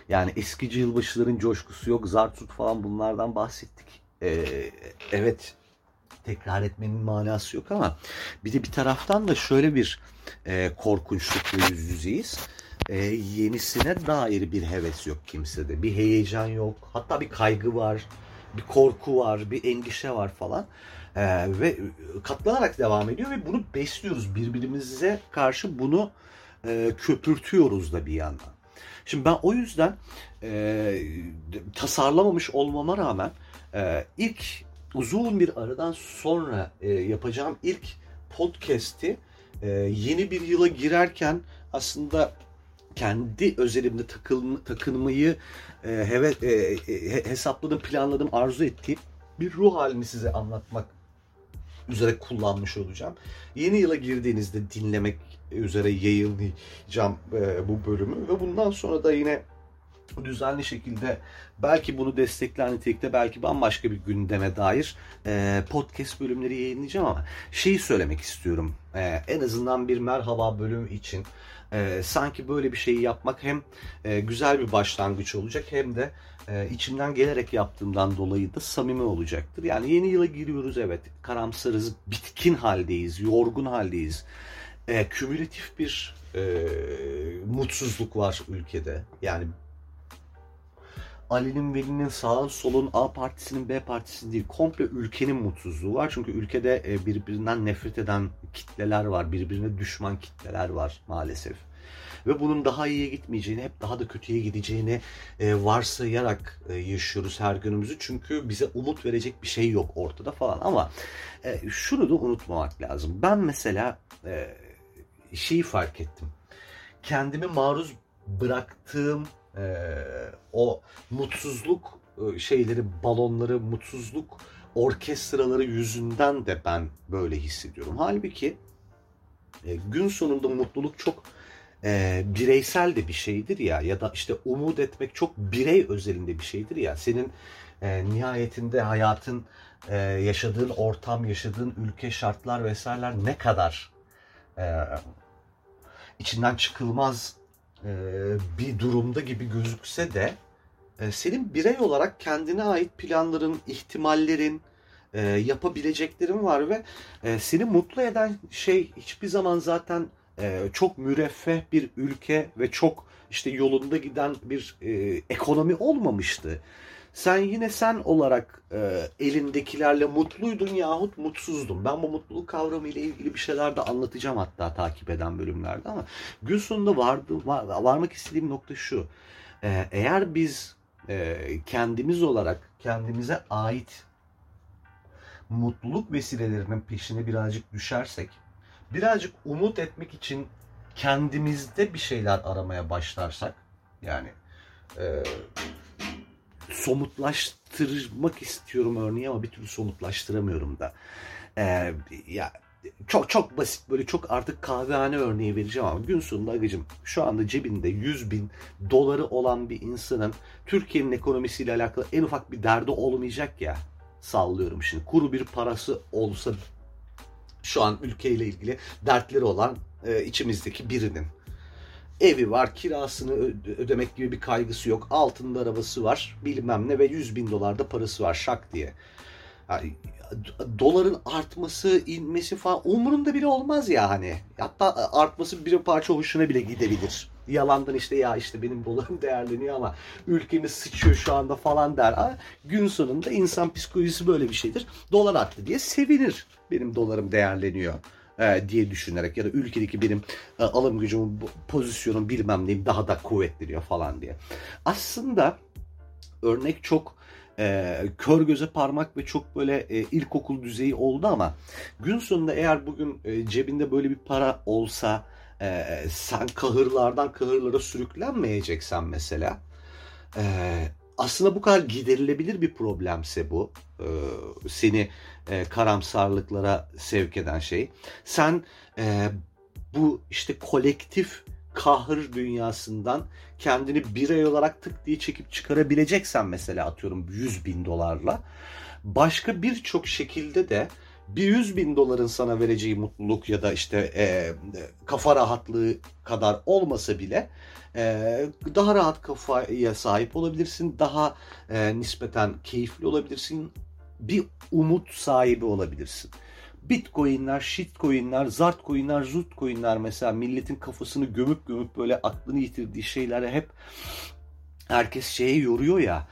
Yani eskici yılbaşıların coşkusu yok, zartut falan bunlardan bahsettik. Ee, evet, tekrar etmenin manası yok ama bir de bir taraftan da şöyle bir e, korkunçlukla yüz yüzeyiz e, yenisine dair bir heves yok kimsede. Bir heyecan yok. Hatta bir kaygı var. Bir korku var. Bir endişe var falan. E, ve katlanarak devam ediyor ve bunu besliyoruz. Birbirimize karşı bunu e, köpürtüyoruz da bir yandan. Şimdi ben o yüzden e, tasarlamamış olmama rağmen e, ilk uzun bir aradan sonra e, yapacağım ilk podcast'i e, yeni bir yıla girerken aslında kendi özelimde takılma, takılmayı e, heve, e, e, hesapladım, planladım, arzu ettiğim bir ruh halini size anlatmak üzere kullanmış olacağım. Yeni yıla girdiğinizde dinlemek üzere yayınlayacağım e, bu bölümü ve bundan sonra da yine düzenli şekilde belki bunu destekler nitelikte belki bambaşka bir gündeme dair e, podcast bölümleri yayınlayacağım ama şeyi söylemek istiyorum. E, en azından bir merhaba bölüm için e, sanki böyle bir şeyi yapmak hem e, güzel bir başlangıç olacak hem de e, içimden gelerek yaptığımdan dolayı da samimi olacaktır. Yani yeni yıla giriyoruz evet. Karamsarız, bitkin haldeyiz, yorgun haldeyiz. E, kümülatif bir e, mutsuzluk var ülkede. Yani Ali'nin, Veli'nin, sağın, solun, A partisinin, B partisinin değil, komple ülkenin mutsuzluğu var. Çünkü ülkede e, birbirinden nefret eden kitleler var, birbirine düşman kitleler var maalesef. ve bunun daha iyiye gitmeyeceğini, hep daha da kötüye gideceğini e, varsayarak e, yaşıyoruz her günümüzü. Çünkü bize umut verecek bir şey yok ortada falan ama şunu da unutmamak lazım. Ben mesela şeyi fark ettim. Kendimi maruz bıraktığım e, o mutsuzluk e, şeyleri, balonları, mutsuzluk orkestraları yüzünden de ben böyle hissediyorum. Halbuki e, gün sonunda mutluluk çok e, bireysel de bir şeydir ya ya da işte umut etmek çok birey özelinde bir şeydir ya. Senin e, nihayetinde hayatın e, yaşadığın ortam, yaşadığın ülke, şartlar vesaireler ne kadar e, içinden çıkılmaz bir durumda gibi gözükse de e, senin birey olarak kendine ait planların, ihtimallerin, e, yapabileceklerin var ve e, seni mutlu eden şey hiçbir zaman zaten çok müreffeh bir ülke ve çok işte yolunda giden bir ekonomi olmamıştı. Sen yine sen olarak e, elindekilerle mutluydun yahut mutsuzdun. Ben bu mutluluk kavramı ile ilgili bir şeyler de anlatacağım hatta takip eden bölümlerde ama gün sonunda vardı, var, varmak istediğim nokta şu. E, eğer biz e, kendimiz olarak kendimize ait mutluluk vesilelerinin peşine birazcık düşersek, birazcık umut etmek için kendimizde bir şeyler aramaya başlarsak, yani e, somutlaştırmak istiyorum örneği ama bir türlü somutlaştıramıyorum da. E, ya çok çok basit böyle çok artık kahvehane örneği vereceğim ama gün sonunda agacım şu anda cebinde 100 bin doları olan bir insanın Türkiye'nin ekonomisiyle alakalı en ufak bir derdi olmayacak ya sallıyorum şimdi kuru bir parası olsa şu an ülkeyle ilgili dertleri olan e, içimizdeki birinin evi var kirasını ödemek gibi bir kaygısı yok altında arabası var bilmem ne ve 100 bin dolarda parası var şak diye yani, doların artması, inmesi falan umurunda bile olmaz ya hani. Hatta artması bir parça hoşuna bile gidebilir. Yalandan işte ya işte benim dolarım *laughs* değerleniyor ama ülkemiz sıçıyor şu anda falan der. Ha, gün sonunda insan psikolojisi böyle bir şeydir. Dolar arttı diye sevinir benim dolarım değerleniyor e, diye düşünerek ya da ülkedeki benim e, alım gücüm, pozisyonum bilmem neyim daha da kuvvetleniyor falan diye. Aslında örnek çok e, kör göze parmak ve çok böyle e, ilkokul düzeyi oldu ama gün sonunda eğer bugün e, cebinde böyle bir para olsa e, sen kahırlardan kahırlara sürüklenmeyeceksen mesela e, aslında bu kadar giderilebilir bir problemse bu e, seni e, karamsarlıklara sevk eden şey. Sen e, bu işte kolektif kahır dünyasından kendini birey olarak tık diye çekip çıkarabileceksen mesela atıyorum 100 bin dolarla başka birçok şekilde de bir 100 bin doların sana vereceği mutluluk ya da işte e, kafa rahatlığı kadar olmasa bile e, daha rahat kafaya sahip olabilirsin. Daha e, nispeten keyifli olabilirsin. Bir umut sahibi olabilirsin. Bitcoin'ler, shitcoin'ler, zart coin'ler, zut coin'ler mesela milletin kafasını gömüp gömüp böyle aklını yitirdiği şeyler hep herkes şeye yoruyor ya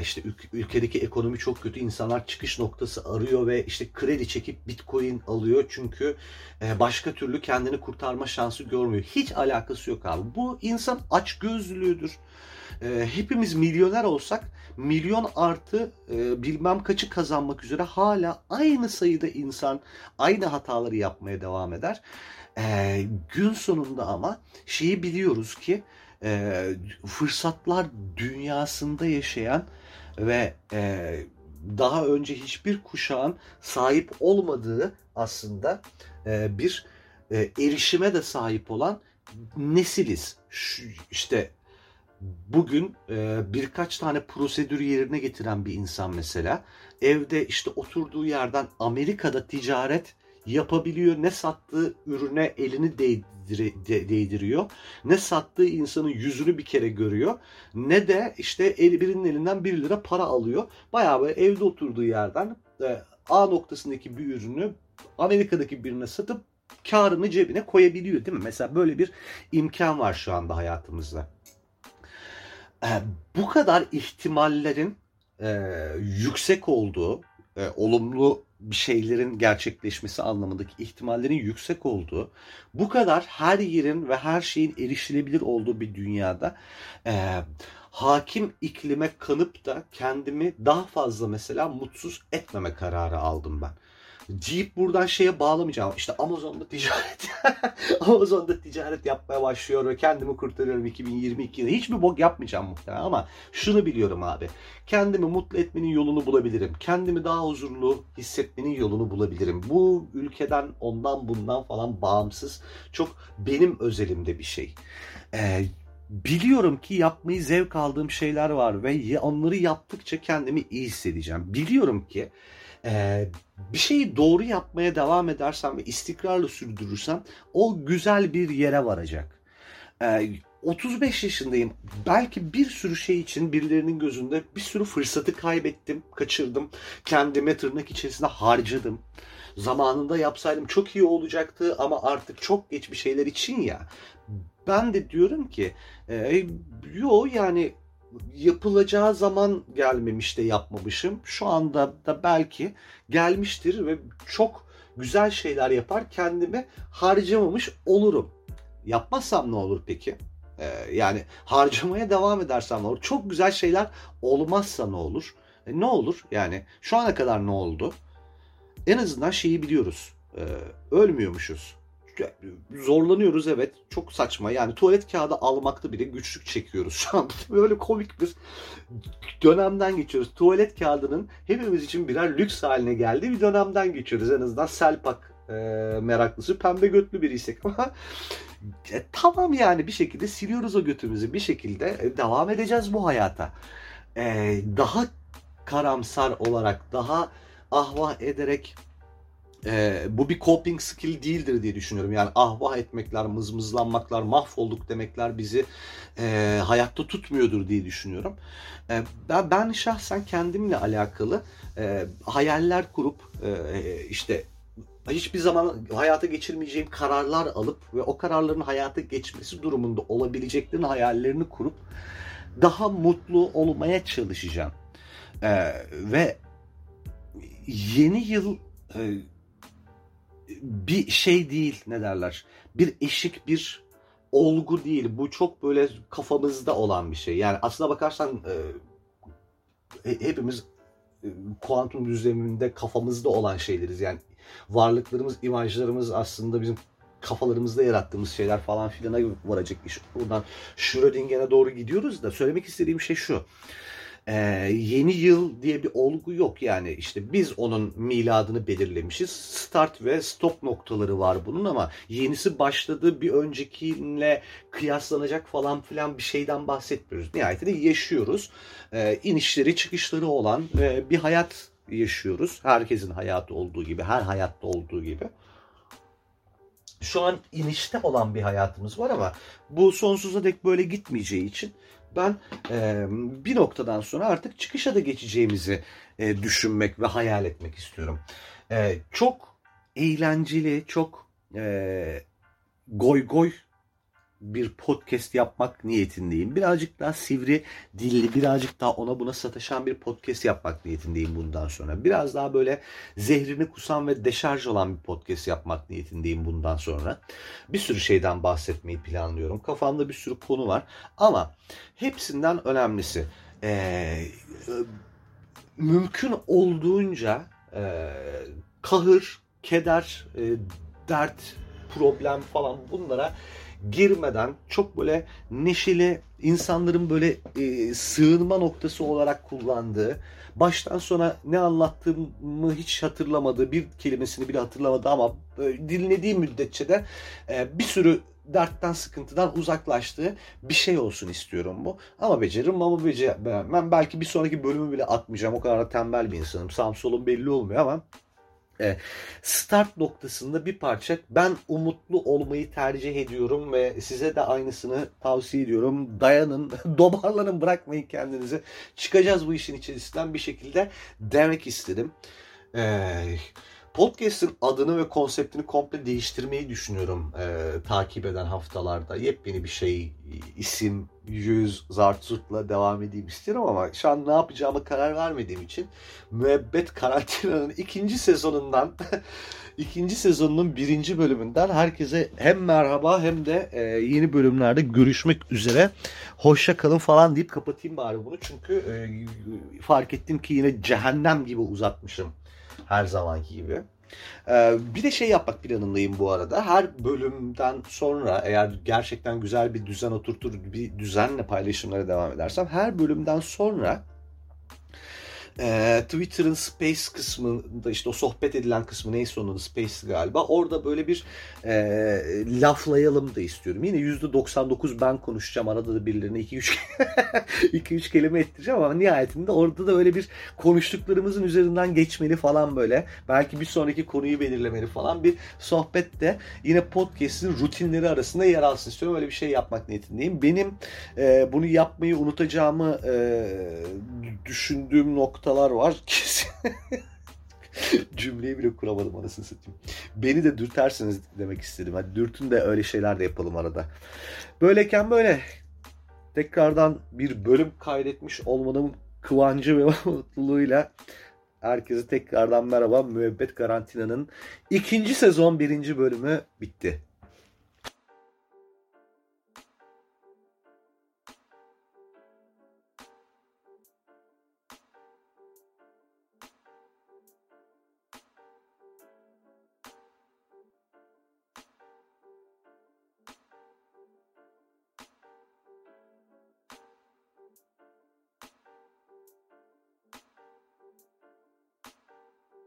işte ülkedeki ekonomi çok kötü insanlar çıkış noktası arıyor ve işte kredi çekip bitcoin alıyor çünkü e, başka türlü kendini kurtarma şansı görmüyor. Hiç alakası yok abi. Bu insan aç gözlülüğüdür. E, hepimiz milyoner olsak milyon artı bilmem kaçı kazanmak üzere hala aynı sayıda insan aynı hataları yapmaya devam eder. Gün sonunda ama şeyi biliyoruz ki e, fırsatlar dünyasında yaşayan ve e, daha önce hiçbir kuşağın sahip olmadığı aslında e, bir e, erişime de sahip olan nesiliz. Şu, işte bugün e, birkaç tane prosedürü yerine getiren bir insan mesela evde işte oturduğu yerden Amerika'da ticaret yapabiliyor. Ne sattığı ürüne elini değdiriyor. Ne sattığı insanın yüzünü bir kere görüyor. Ne de işte el, birinin elinden 1 lira para alıyor. Bayağı böyle evde oturduğu yerden e, A noktasındaki bir ürünü Amerika'daki birine satıp karını cebine koyabiliyor değil mi? Mesela böyle bir imkan var şu anda hayatımızda. E, bu kadar ihtimallerin e, yüksek olduğu, olumlu bir şeylerin gerçekleşmesi anlamındaki ihtimallerin yüksek olduğu, bu kadar her yerin ve her şeyin erişilebilir olduğu bir dünyada e, hakim iklime kanıp da kendimi daha fazla mesela mutsuz etmeme kararı aldım ben deyip buradan şeye bağlamayacağım. İşte Amazon'da ticaret *laughs* Amazon'da ticaret yapmaya başlıyor ve kendimi kurtarıyorum 2022'de. Hiçbir bok yapmayacağım muhtemelen ama şunu biliyorum abi. Kendimi mutlu etmenin yolunu bulabilirim. Kendimi daha huzurlu hissetmenin yolunu bulabilirim. Bu ülkeden ondan bundan falan bağımsız çok benim özelimde bir şey. Ee, biliyorum ki yapmayı zevk aldığım şeyler var ve onları yaptıkça kendimi iyi hissedeceğim. Biliyorum ki e, bir şeyi doğru yapmaya devam edersem ve istikrarla sürdürürsem o güzel bir yere varacak. E, 35 yaşındayım. Belki bir sürü şey için birilerinin gözünde bir sürü fırsatı kaybettim, kaçırdım. Kendime tırnak içerisinde harcadım. Zamanında yapsaydım çok iyi olacaktı ama artık çok geç bir şeyler için ya. Ben de diyorum ki e, yo yani yapılacağı zaman gelmemiş de yapmamışım. Şu anda da belki gelmiştir ve çok güzel şeyler yapar kendimi harcamamış olurum. Yapmazsam ne olur peki? Ee, yani harcamaya devam edersem ne olur? Çok güzel şeyler olmazsa ne olur? E, ne olur? Yani şu ana kadar ne oldu? En azından şeyi biliyoruz. Ee, ölmüyormuşuz zorlanıyoruz evet. Çok saçma. Yani tuvalet kağıdı almakta bile güçlük çekiyoruz şu an. *laughs* Böyle komik bir dönemden geçiyoruz. Tuvalet kağıdının hepimiz için birer lüks haline geldiği bir dönemden geçiyoruz. En azından Selpak e, meraklısı pembe götlü biriysek ama *laughs* e, tamam yani bir şekilde siliyoruz o götümüzü. Bir şekilde e, devam edeceğiz bu hayata. E, daha karamsar olarak, daha ahvah ederek e, bu bir coping skill değildir diye düşünüyorum. Yani ahvah etmekler, mızmızlanmaklar, mahvolduk demekler bizi e, hayatta tutmuyordur diye düşünüyorum. E, ben, ben şahsen kendimle alakalı e, hayaller kurup e, işte hiçbir zaman hayata geçirmeyeceğim kararlar alıp ve o kararların hayata geçmesi durumunda olabileceklerin hayallerini kurup daha mutlu olmaya çalışacağım. Ee, ve yeni yıl e, bir şey değil ne derler. Bir eşik bir olgu değil. Bu çok böyle kafamızda olan bir şey. Yani aslına bakarsan e, hepimiz e, kuantum düzleminde kafamızda olan şeyleriz. Yani varlıklarımız, imajlarımız aslında bizim kafalarımızda yarattığımız şeyler falan filana varacak iş. Buradan Schrödinger'e doğru gidiyoruz da söylemek istediğim şey şu e, yeni yıl diye bir olgu yok yani. İşte biz onun miladını belirlemişiz. Start ve stop noktaları var bunun ama yenisi başladı bir öncekiyle kıyaslanacak falan filan bir şeyden bahsetmiyoruz. Nihayetinde yaşıyoruz. E, inişleri çıkışları olan e, bir hayat yaşıyoruz. Herkesin hayatı olduğu gibi her hayatta olduğu gibi. Şu an inişte olan bir hayatımız var ama bu sonsuza dek böyle gitmeyeceği için ben e, bir noktadan sonra artık çıkışa da geçeceğimizi e, düşünmek ve hayal etmek istiyorum. E, çok eğlenceli, çok e, goy goy bir podcast yapmak niyetindeyim. Birazcık daha sivri dilli, birazcık daha ona buna sataşan bir podcast yapmak niyetindeyim bundan sonra. Biraz daha böyle zehrini kusan ve deşarj olan bir podcast yapmak niyetindeyim bundan sonra. Bir sürü şeyden bahsetmeyi planlıyorum. Kafamda bir sürü konu var. Ama hepsinden önemlisi ee, mümkün olduğunca e, kahır, keder, e, dert, problem falan bunlara girmeden çok böyle neşeli insanların böyle e, sığınma noktası olarak kullandığı baştan sona ne anlattığımı hiç hatırlamadığı bir kelimesini bile hatırlamadı ama e, dinlediği müddetçe de e, bir sürü dertten sıkıntıdan uzaklaştığı bir şey olsun istiyorum bu. Ama beceririm ama beceremem. Belki bir sonraki bölümü bile atmayacağım. O kadar da tembel bir insanım. Sağım solum belli olmuyor ama e, start noktasında bir parça ben umutlu olmayı tercih ediyorum ve size de aynısını tavsiye ediyorum. Dayanın, *laughs* dobarlanın, bırakmayın kendinizi. Çıkacağız bu işin içerisinden bir şekilde demek istedim. Ee, Podcast'ın adını ve konseptini komple değiştirmeyi düşünüyorum e, takip eden haftalarda. Yepyeni bir şey, isim, yüz, zartsurtla devam edeyim istiyorum ama şu an ne yapacağımı karar vermediğim için Müebbet Karantina'nın *laughs* ikinci sezonundan *laughs* ikinci sezonunun birinci bölümünden herkese hem merhaba hem de e, yeni bölümlerde görüşmek üzere. Hoşça kalın falan deyip kapatayım bari bunu. Çünkü e, fark ettim ki yine cehennem gibi uzatmışım her zamanki gibi. Ee, bir de şey yapmak planındayım bu arada. Her bölümden sonra eğer gerçekten güzel bir düzen oturtur, bir düzenle paylaşımlara devam edersem her bölümden sonra e, Twitter'ın Space kısmında işte o sohbet edilen kısmı neyse onun Space galiba. Orada böyle bir e, laflayalım da istiyorum. Yine %99 ben konuşacağım. Arada da birilerine 2-3 2-3 *laughs* kelime ettireceğim ama nihayetinde orada da öyle bir konuştuklarımızın üzerinden geçmeli falan böyle. Belki bir sonraki konuyu belirlemeli falan bir sohbet de yine podcast'in rutinleri arasında yer alsın istiyorum. Öyle bir şey yapmak niyetindeyim. Benim e, bunu yapmayı unutacağımı e, düşündüğüm nokta noktalar var. *laughs* Cümleyi bile kuramadım anasını satayım. Beni de dürtersiniz demek istedim. Hadi dürtün de öyle şeyler de yapalım arada. Böyleyken böyle tekrardan bir bölüm kaydetmiş olmanın kıvancı ve *laughs* mutluluğuyla herkese tekrardan merhaba. Müebbet Karantina'nın ikinci sezon birinci bölümü bitti.